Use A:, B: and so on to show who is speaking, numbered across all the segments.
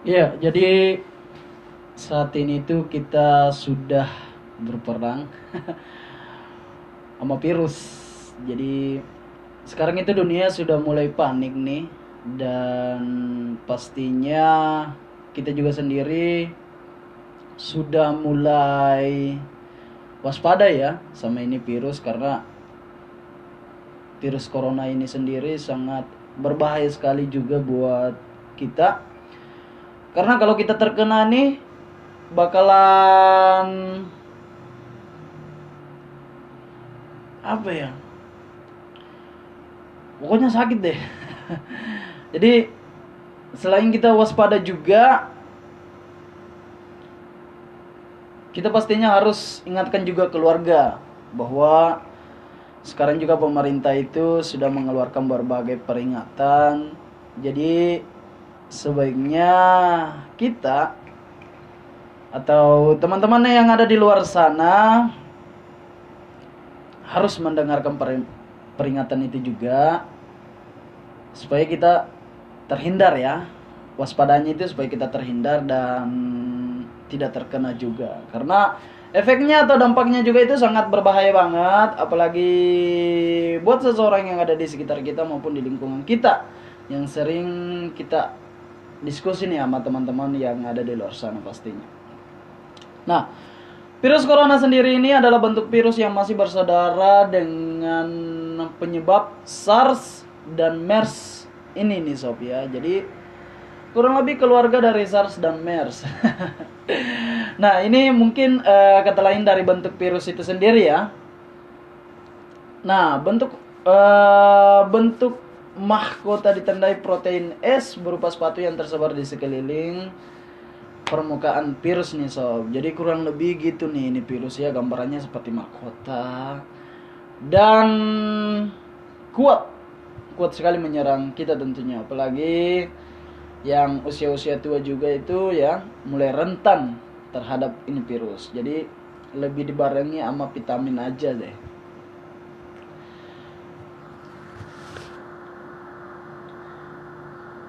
A: Iya, jadi saat ini tuh kita sudah berperang sama virus. Jadi sekarang itu dunia sudah mulai panik nih dan pastinya kita juga sendiri sudah mulai waspada ya sama ini virus karena virus corona ini sendiri sangat berbahaya sekali juga buat kita karena kalau kita terkena nih bakalan apa ya? Pokoknya sakit deh. Jadi selain kita waspada juga kita pastinya harus ingatkan juga keluarga bahwa sekarang juga pemerintah itu sudah mengeluarkan berbagai peringatan. Jadi sebaiknya kita atau teman-teman yang ada di luar sana harus mendengarkan peringatan itu juga supaya kita terhindar ya. Waspadanya itu supaya kita terhindar dan tidak terkena juga. Karena efeknya atau dampaknya juga itu sangat berbahaya banget apalagi buat seseorang yang ada di sekitar kita maupun di lingkungan kita. Yang sering kita diskusi nih sama teman-teman yang ada di luar sana pastinya. Nah, virus corona sendiri ini adalah bentuk virus yang masih bersaudara dengan penyebab SARS dan MERS ini nih sob ya. Jadi kurang lebih keluarga dari SARS dan MERS. nah, ini mungkin uh, kata lain dari bentuk virus itu sendiri ya. Nah, bentuk uh, bentuk mahkota ditandai protein S berupa sepatu yang tersebar di sekeliling permukaan virus nih sob. Jadi kurang lebih gitu nih ini virus ya gambarannya seperti mahkota dan kuat kuat sekali menyerang kita tentunya apalagi yang usia-usia tua juga itu ya mulai rentan terhadap ini virus. Jadi lebih dibarengi sama vitamin aja deh.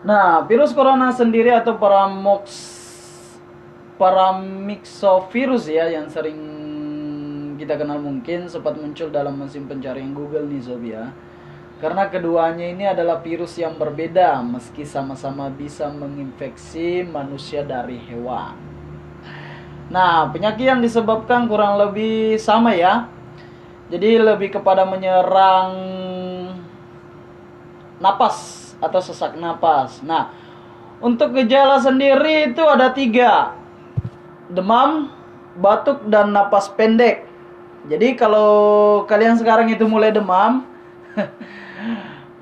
A: Nah, virus corona sendiri atau paramox paramyxovirus ya yang sering kita kenal mungkin sempat muncul dalam mesin pencarian Google nih Sob ya. Karena keduanya ini adalah virus yang berbeda meski sama-sama bisa menginfeksi manusia dari hewan. Nah, penyakit yang disebabkan kurang lebih sama ya. Jadi lebih kepada menyerang napas atau sesak napas. Nah, untuk gejala sendiri itu ada tiga. Demam, batuk, dan napas pendek. Jadi kalau kalian sekarang itu mulai demam,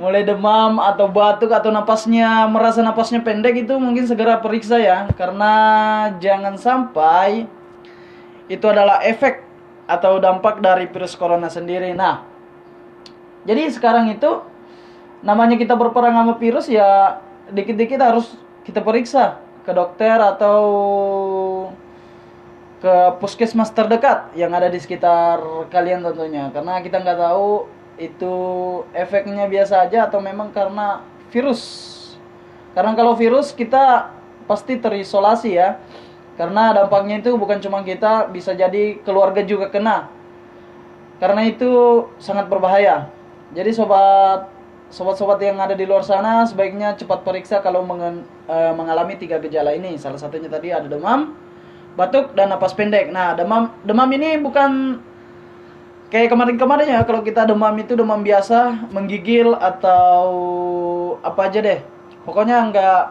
A: mulai demam atau batuk atau napasnya merasa napasnya pendek itu mungkin segera periksa ya karena jangan sampai itu adalah efek atau dampak dari virus corona sendiri. Nah, jadi sekarang itu namanya kita berperang sama virus ya dikit-dikit harus kita periksa ke dokter atau ke puskesmas terdekat yang ada di sekitar kalian tentunya. Karena kita nggak tahu itu efeknya biasa aja atau memang karena virus. Karena kalau virus kita pasti terisolasi ya. Karena dampaknya itu bukan cuma kita bisa jadi keluarga juga kena. Karena itu sangat berbahaya. Jadi sobat sobat-sobat yang ada di luar sana sebaiknya cepat periksa kalau mengen, uh, mengalami tiga gejala ini. Salah satunya tadi ada demam, batuk dan napas pendek. Nah, demam demam ini bukan kayak kemarin-kemarin ya kalau kita demam itu demam biasa, menggigil atau apa aja deh. Pokoknya nggak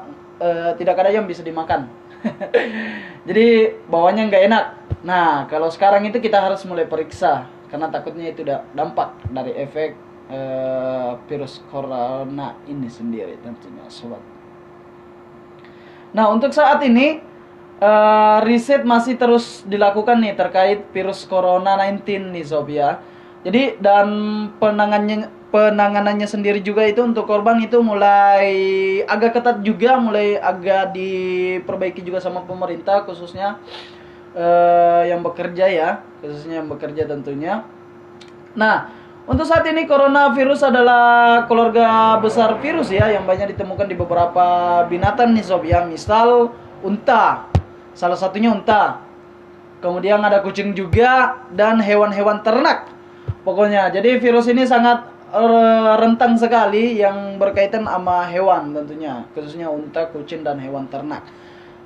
A: uh, tidak ada yang bisa dimakan. Jadi bawahnya nggak enak. Nah, kalau sekarang itu kita harus mulai periksa karena takutnya itu dampak dari efek uh, virus corona ini sendiri tentunya sobat. Nah untuk saat ini uh, riset masih terus dilakukan nih terkait virus corona 19 nih sob ya. Jadi dan penanganannya penanganannya sendiri juga itu untuk korban itu mulai agak ketat juga, mulai agak diperbaiki juga sama pemerintah khususnya uh, yang bekerja ya, khususnya yang bekerja tentunya. Nah, untuk saat ini coronavirus adalah keluarga besar virus ya yang banyak ditemukan di beberapa binatang nih sob ya. Misal unta. Salah satunya unta. Kemudian ada kucing juga dan hewan-hewan ternak. Pokoknya, jadi virus ini sangat rentang sekali yang berkaitan sama hewan tentunya, khususnya unta, kucing dan hewan ternak.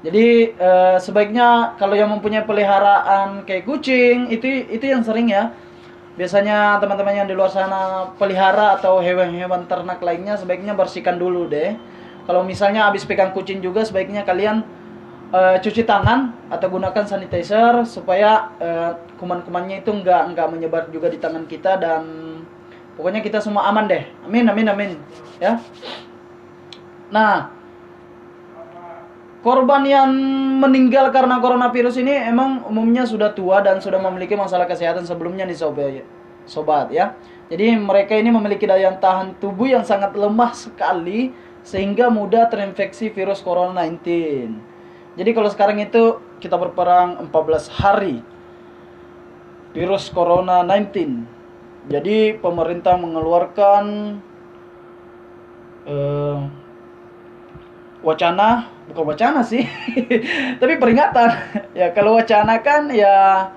A: Jadi eh, sebaiknya kalau yang mempunyai peliharaan kayak kucing itu itu yang sering ya. Biasanya teman-teman yang di luar sana pelihara atau hewan-hewan ternak lainnya sebaiknya bersihkan dulu deh. Kalau misalnya habis pegang kucing juga sebaiknya kalian uh, cuci tangan atau gunakan sanitizer supaya uh, kuman-kumannya itu nggak nggak menyebar juga di tangan kita dan pokoknya kita semua aman deh. Amin amin amin ya. Nah, korban yang meninggal karena coronavirus ini emang umumnya sudah tua dan sudah memiliki masalah kesehatan sebelumnya nih sobat sobat ya. Jadi mereka ini memiliki daya tahan tubuh yang sangat lemah sekali sehingga mudah terinfeksi virus corona 19. Jadi kalau sekarang itu kita berperang 14 hari virus corona 19. Jadi pemerintah mengeluarkan uh, wacana bukan wacana sih tapi peringatan ya kalau wacana kan ya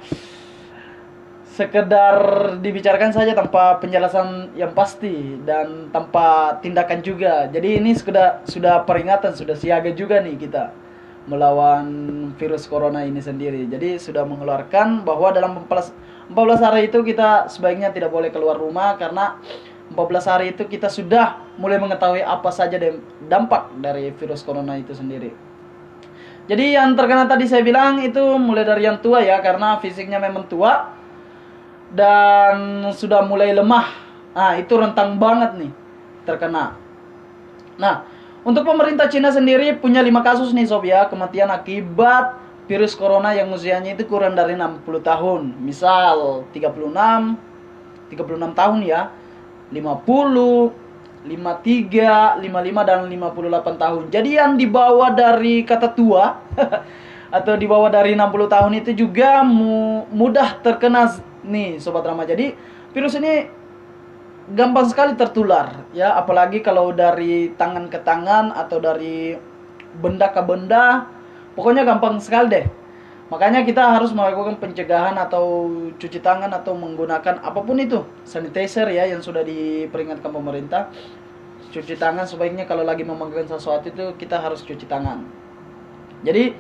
A: sekedar dibicarakan saja tanpa penjelasan yang pasti dan tanpa tindakan juga jadi ini sudah sudah peringatan sudah siaga juga nih kita melawan virus corona ini sendiri. Jadi sudah mengeluarkan bahwa dalam 14, 14 hari itu kita sebaiknya tidak boleh keluar rumah karena 14 hari itu kita sudah mulai mengetahui apa saja dampak dari virus corona itu sendiri. Jadi yang terkena tadi saya bilang itu mulai dari yang tua ya karena fisiknya memang tua dan sudah mulai lemah. Nah, itu rentang banget nih terkena. Nah, untuk pemerintah Cina sendiri punya lima kasus nih sob ya kematian akibat virus corona yang usianya itu kurang dari 60 tahun. Misal 36 36 tahun ya. 50 53, 55 dan 58 tahun. Jadi yang dibawa dari kata tua atau dibawa dari 60 tahun itu juga mu mudah terkena nih sobat Rama. Jadi virus ini gampang sekali tertular ya apalagi kalau dari tangan ke tangan atau dari benda ke benda pokoknya gampang sekali deh makanya kita harus melakukan pencegahan atau cuci tangan atau menggunakan apa pun itu. Sanitizer ya yang sudah diperingatkan pemerintah. Cuci tangan sebaiknya kalau lagi memegang sesuatu itu kita harus cuci tangan. Jadi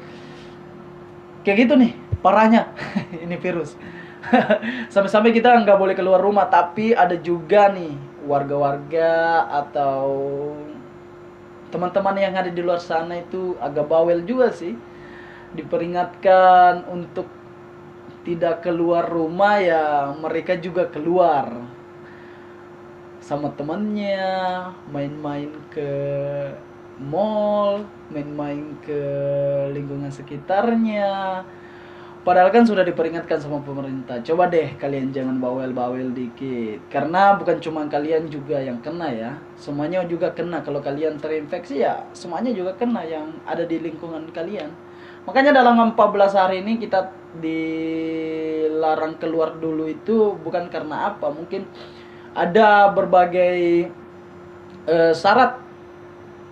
A: kayak gitu nih parahnya. Ini virus. Sampai-sampai kita nggak boleh keluar rumah tapi ada juga nih warga-warga atau teman-teman yang ada di luar sana itu agak bawel juga sih diperingatkan untuk tidak keluar rumah ya mereka juga keluar sama temannya main-main ke mall main-main ke lingkungan sekitarnya Padahal kan sudah diperingatkan sama pemerintah. Coba deh kalian jangan bawel-bawel dikit. Karena bukan cuma kalian juga yang kena ya. Semuanya juga kena. Kalau kalian terinfeksi ya semuanya juga kena yang ada di lingkungan kalian. Makanya dalam 14 hari ini kita dilarang keluar dulu itu bukan karena apa. Mungkin ada berbagai uh, syarat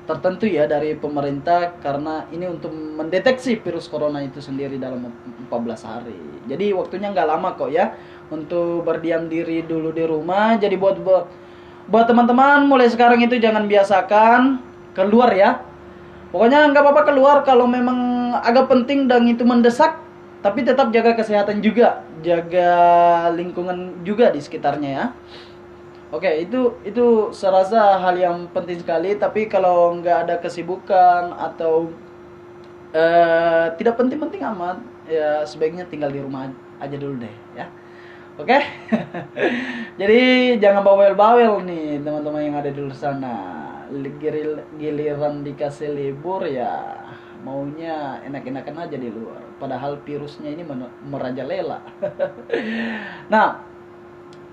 A: tertentu ya dari pemerintah karena ini untuk mendeteksi virus corona itu sendiri dalam 14 hari. Jadi waktunya nggak lama kok ya untuk berdiam diri dulu di rumah. Jadi buat buat teman-teman mulai sekarang itu jangan biasakan keluar ya. Pokoknya nggak apa-apa keluar kalau memang agak penting dan itu mendesak, tapi tetap jaga kesehatan juga, jaga lingkungan juga di sekitarnya ya. Oke, itu itu serasa hal yang penting sekali. Tapi kalau nggak ada kesibukan atau uh, tidak penting-penting amat, ya sebaiknya tinggal di rumah aja dulu deh, ya. Oke, jadi jangan bawel-bawel nih teman-teman yang ada di luar sana. Giliran dikasih libur ya maunya enak-enakan aja di luar. Padahal virusnya ini merajalela. nah,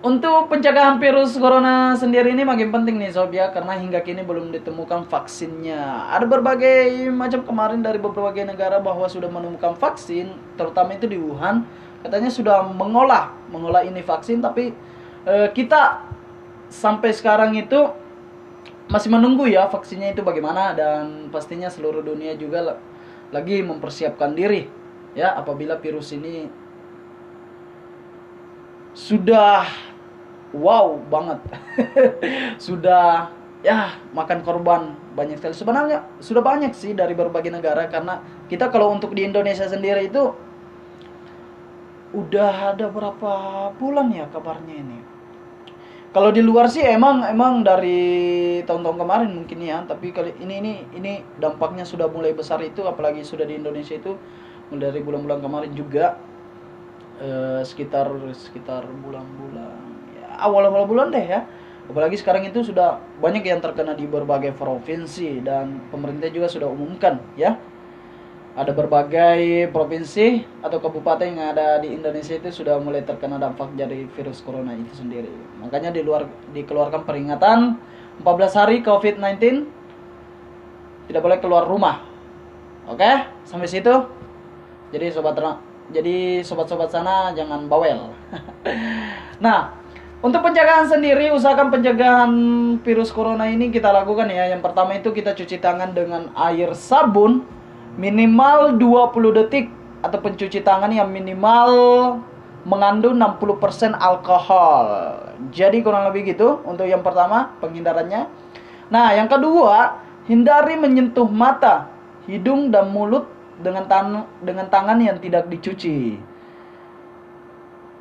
A: untuk pencegahan virus corona sendiri ini makin penting nih sob ya karena hingga kini belum ditemukan vaksinnya. Ada berbagai macam kemarin dari berbagai negara bahwa sudah menemukan vaksin, terutama itu di Wuhan, katanya sudah mengolah mengolah ini vaksin tapi e, kita sampai sekarang itu masih menunggu ya vaksinnya itu bagaimana dan pastinya seluruh dunia juga lagi mempersiapkan diri ya apabila virus ini sudah wow banget. Sudah ya makan korban banyak sekali. Sebenarnya sudah banyak sih dari berbagai negara karena kita kalau untuk di Indonesia sendiri itu udah ada berapa bulan ya kabarnya ini kalau di luar sih emang emang dari tahun-tahun kemarin mungkin ya tapi kali ini ini ini dampaknya sudah mulai besar itu apalagi sudah di Indonesia itu mulai dari bulan-bulan kemarin juga eh, sekitar sekitar bulan-bulan ya awal-awal bulan deh ya. Apalagi sekarang itu sudah banyak yang terkena di berbagai provinsi dan pemerintah juga sudah umumkan ya ada berbagai provinsi atau kabupaten yang ada di Indonesia itu sudah mulai terkena dampak dari virus corona itu sendiri. Makanya di luar dikeluarkan peringatan 14 hari COVID-19 tidak boleh keluar rumah. Oke, sampai situ. Jadi sobat jadi sobat-sobat sana jangan bawel. nah, untuk penjagaan sendiri usahakan penjagaan virus corona ini kita lakukan ya. Yang pertama itu kita cuci tangan dengan air sabun minimal 20 detik atau pencuci tangan yang minimal mengandung 60% alkohol. Jadi kurang lebih gitu untuk yang pertama penghindarannya. Nah, yang kedua, hindari menyentuh mata, hidung dan mulut dengan tan dengan tangan yang tidak dicuci.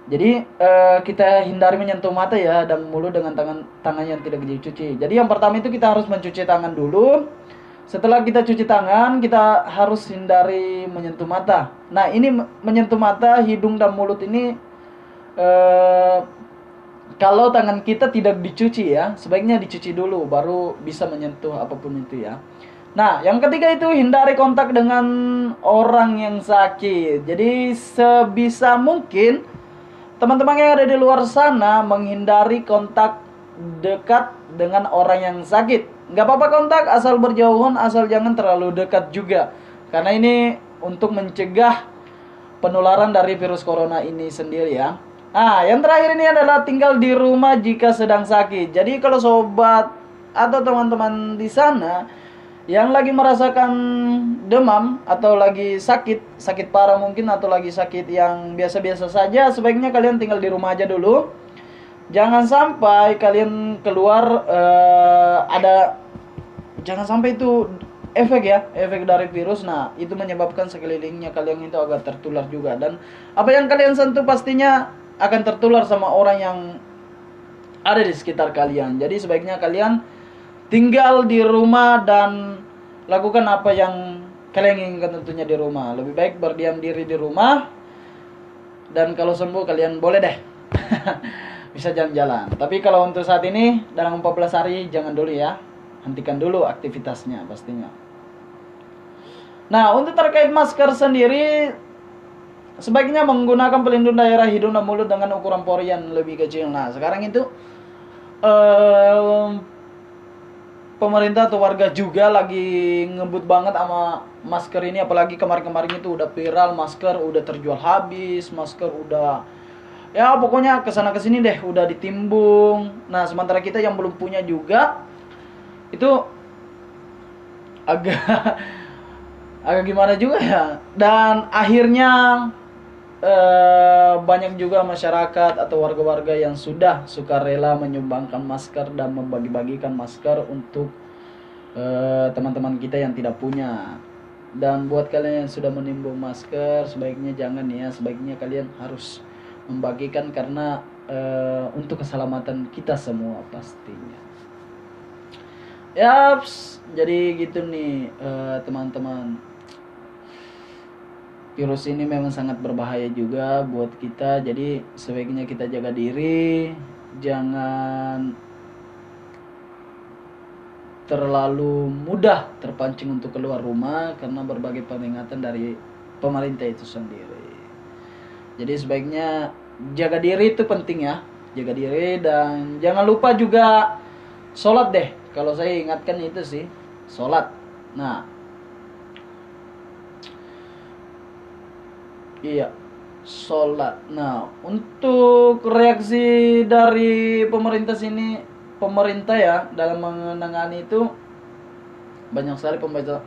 A: Jadi eh, kita hindari menyentuh mata ya dan mulut dengan tangan tangan yang tidak dicuci. Jadi yang pertama itu kita harus mencuci tangan dulu setelah kita cuci tangan, kita harus hindari menyentuh mata. Nah, ini menyentuh mata, hidung dan mulut ini eh, kalau tangan kita tidak dicuci ya, sebaiknya dicuci dulu baru bisa menyentuh apa pun itu ya. Nah, yang ketiga itu hindari kontak dengan orang yang sakit. Jadi sebisa mungkin teman-teman yang ada di luar sana menghindari kontak dekat dengan orang yang sakit nggak apa-apa kontak asal berjauhan asal jangan terlalu dekat juga. Karena ini untuk mencegah penularan dari virus corona ini sendiri ya. Ah yang terakhir ini adalah tinggal di rumah jika sedang sakit. Jadi kalau sobat atau teman-teman di sana yang lagi merasakan demam atau lagi sakit sakit parah mungkin atau lagi sakit yang biasa-biasa saja sebaiknya kalian tinggal di rumah aja dulu jangan sampai kalian keluar uh, ada jangan sampai itu efek ya efek dari virus. Nah itu menyebabkan sekelilingnya kalian itu agak tertular juga. Dan apa yang kalian sentuh pastinya akan tertular sama orang yang ada di sekitar kalian. Jadi sebaiknya kalian tinggal di rumah dan lakukan apa yang kalian inginkan tentunya di rumah. Lebih baik berdiam diri di rumah. Dan kalau sembuh kalian boleh deh bisa jalan-jalan. Tapi kalau untuk saat ini dalam 14 hari jangan dulu ya. Hentikan dulu aktivitasnya pastinya. Nah, untuk terkait masker sendiri sebaiknya menggunakan pelindung daerah hidung dan mulut dengan ukuran pori yang lebih kecil. Nah, sekarang itu um, pemerintah atau warga juga lagi ngebut banget sama masker ini apalagi kemarin-kemarin itu udah viral masker udah terjual habis masker udah ya pokoknya ke sana ke sini deh udah ditimbung. Nah sementara kita yang belum punya juga itu agak agak gimana juga ya. Dan akhirnya eh, banyak juga masyarakat atau warga-warga yang sudah suka rela menyumbangkan masker dan membagi-bagikan masker untuk eh, teman-teman kita yang tidak punya. Dan buat kalian yang sudah menimbun masker sebaiknya jangan ya. Sebaiknya kalian harus membagikan karena uh, untuk keselamatan kita semua pastinya. Yaps, jadi gitu nih eh, teman-teman. Virus ini memang sangat berbahaya juga buat kita. Jadi sebaiknya kita jaga diri, jangan terlalu mudah terpancing untuk keluar rumah karena berbagai peringatan dari pemerintah itu sendiri. Jadi sebaiknya jaga diri itu penting ya. Jaga diri dan jangan lupa juga sholat deh. Kalau saya ingatkan itu sih sholat. Nah, iya sholat. Nah, untuk reaksi dari pemerintah sini, pemerintah ya dalam menangani itu banyak sekali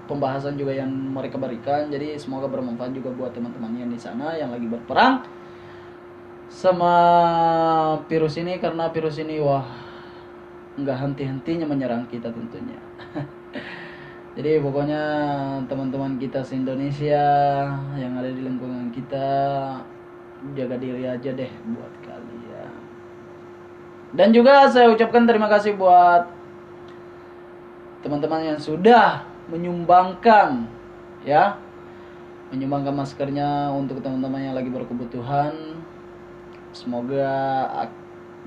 A: pembahasan, juga yang mereka berikan. Jadi semoga bermanfaat juga buat teman-teman yang di sana yang lagi berperang sama virus ini karena virus ini wah nggak henti-hentinya menyerang kita tentunya. Jadi pokoknya teman-teman kita se Indonesia yang ada di lingkungan kita jaga diri aja deh buat kalian. Dan juga saya ucapkan terima kasih buat teman-teman yang sudah menyumbangkan ya menyumbangkan maskernya untuk teman-teman yang lagi berkebutuhan Semoga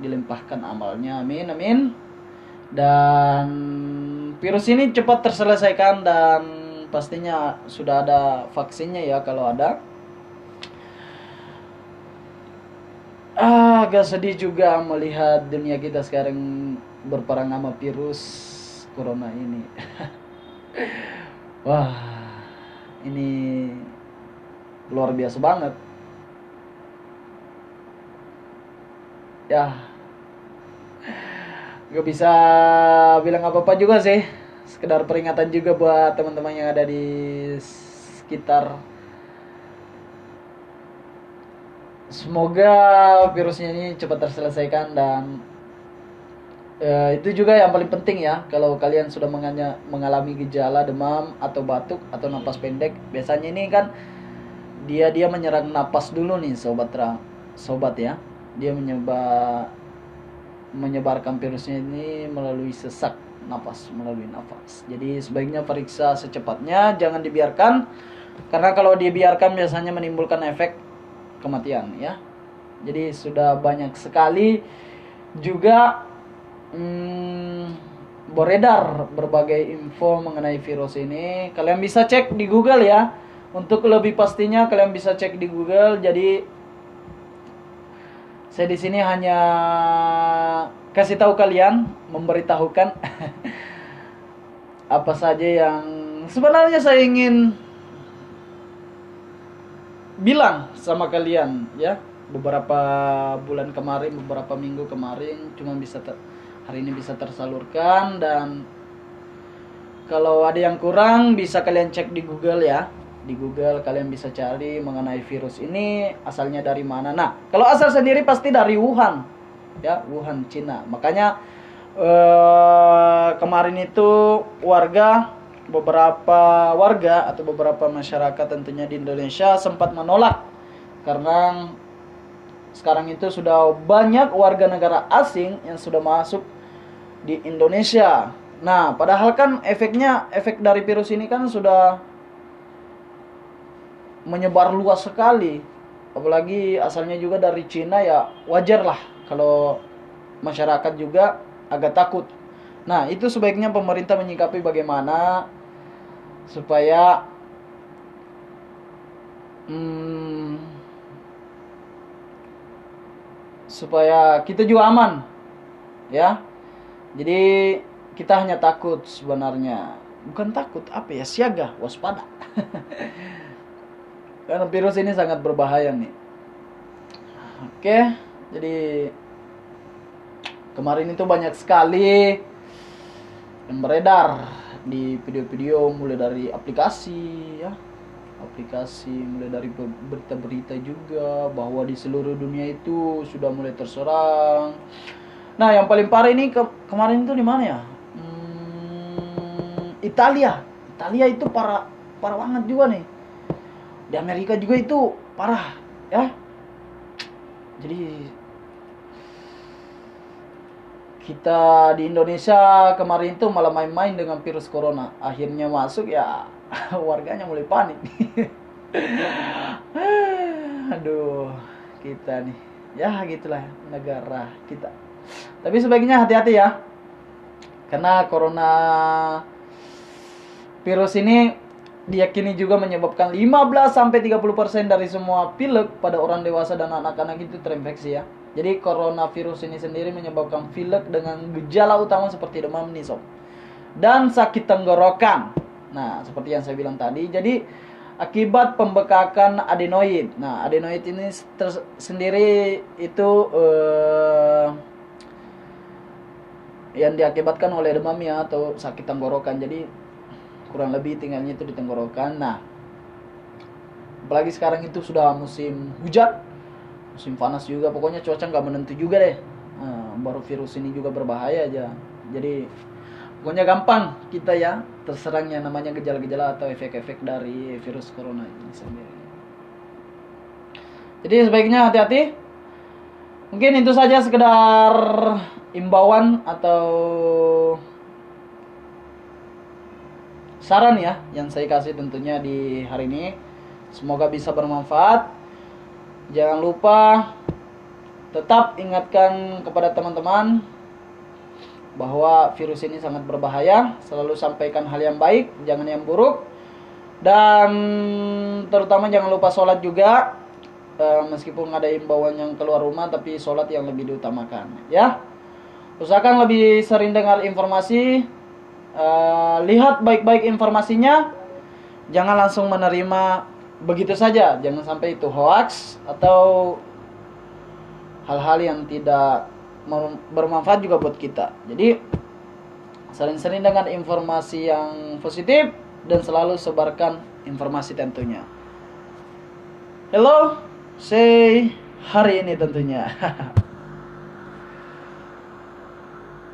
A: dilimpahkan amalnya. Amin, amin. Dan virus ini cepat terselesaikan dan pastinya sudah ada vaksinnya ya kalau ada. Ah, agak sedih juga melihat dunia kita sekarang berperang sama virus corona ini. Wah, ini luar biasa banget. ya gak bisa bilang apa apa juga sih sekedar peringatan juga buat teman-teman yang ada di sekitar semoga virusnya ini cepat terselesaikan dan uh, itu juga yang paling penting ya. Kalau kalian sudah menganya, mengalami gejala demam atau batuk atau napas pendek biasanya ini kan dia dia menyerang napas dulu nih sobat terang sobat ya. Dia menyebar menyebarkan virusnya ini melalui sesak nafas melalui nafas. Jadi sebaiknya periksa secepatnya jangan dibiarkan. Karena kalau dibiarkan biasanya menimbulkan efek kematian ya. Jadi sudah banyak sekali juga hmm, beredar berbagai info mengenai virus ini. Kalian bisa cek di Google ya. Untuk lebih pastinya kalian bisa cek di Google. Jadi saya di sini hanya kasih tahu kalian, memberitahukan apa saja yang sebenarnya saya ingin bilang sama kalian ya. Beberapa bulan kemarin beberapa minggu kemarin cuma bisa ter, hari ini bisa tersalurkan dan kalau ada yang kurang bisa kalian cek di Google ya di Google kalian bisa cari mengenai virus ini asalnya dari mana. Nah, kalau asal sendiri pasti dari Wuhan, ya Wuhan Cina. Makanya eh, kemarin itu warga beberapa warga atau beberapa masyarakat tentunya di Indonesia sempat menolak karena sekarang itu sudah banyak warga negara asing yang sudah masuk di Indonesia. Nah, padahal kan efeknya efek dari virus ini kan sudah menyebar luas sekali. Apalagi asalnya juga dari Cina ya wajar lah kalau masyarakat juga agak takut. Nah itu sebaiknya pemerintah menyikapi bagaimana supaya hmm, supaya kita juga aman ya jadi kita hanya takut sebenarnya bukan takut apa ya siaga waspada Karena virus ini sangat berbahaya nih. Oke, jadi kemarin itu banyak sekali yang beredar di video-video mulai dari aplikasi ya aplikasi mulai dari berita-berita juga bahwa di seluruh dunia itu sudah mulai terserang. Nah, yang paling parah ini ke kemarin itu di mana ya? Hmm, Italia. Italia itu parah parah banget juga nih. Di Amerika juga itu parah ya. Jadi kita di Indonesia kemarin itu malah main-main dengan virus corona. Akhirnya masuk ya warganya mulai panik. Aduh kita nih. Ya gitulah negara kita tapi sebaiknya hati-hati ya karena corona virus ini diyakini juga menyebabkan 15 sampai 30% dari semua pilek pada orang dewasa dan anak-anak itu terinfeksi ya. Jadi coronavirus ini sendiri menyebabkan pilek dengan gejala utama seperti demam nih sob. Dan sakit tenggorokan. Nah, seperti yang saya bilang tadi, jadi akibat pembekakan adenoid. Nah, adenoid ini sendiri itu uh, yang diakibatkan oleh demam ya atau sakit tenggorokan. Jadi kurang lebih tinggalnya itu di tenggorokan. Nah apalagi sekarang itu sudah musim hujan musim panas juga. Pokoknya cuaca nggak menentu juga deh. Nah, baru virus ini juga berbahaya aja. Jadi pokoknya gampang kita ya terserang yang namanya gejala-gejala atau efek-efek dari virus corona ini sendiri. Jadi sebaiknya hati-hati. Mungkin itu saja sekedar imbauan atau saran ya yang saya kasih tentunya di hari ini. Semoga bisa bermanfaat. Jangan lupa tetap ingatkan kepada teman-teman bahwa virus ini sangat berbahaya. Selalu sampaikan hal yang baik, jangan yang buruk. Dan terutama jangan lupa sholat juga. E, meskipun ada imbauan yang keluar rumah, tapi sholat yang lebih diutamakan. Ya, usahakan lebih sering dengar informasi uh, lihat baik-baik informasinya. Jangan langsung menerima begitu saja. Jangan sampai itu hoax atau hal-hal yang tidak bermanfaat juga buat kita. Jadi sering-sering dengan informasi yang positif dan selalu sebarkan informasi tentunya. Hello say hari ini tentunya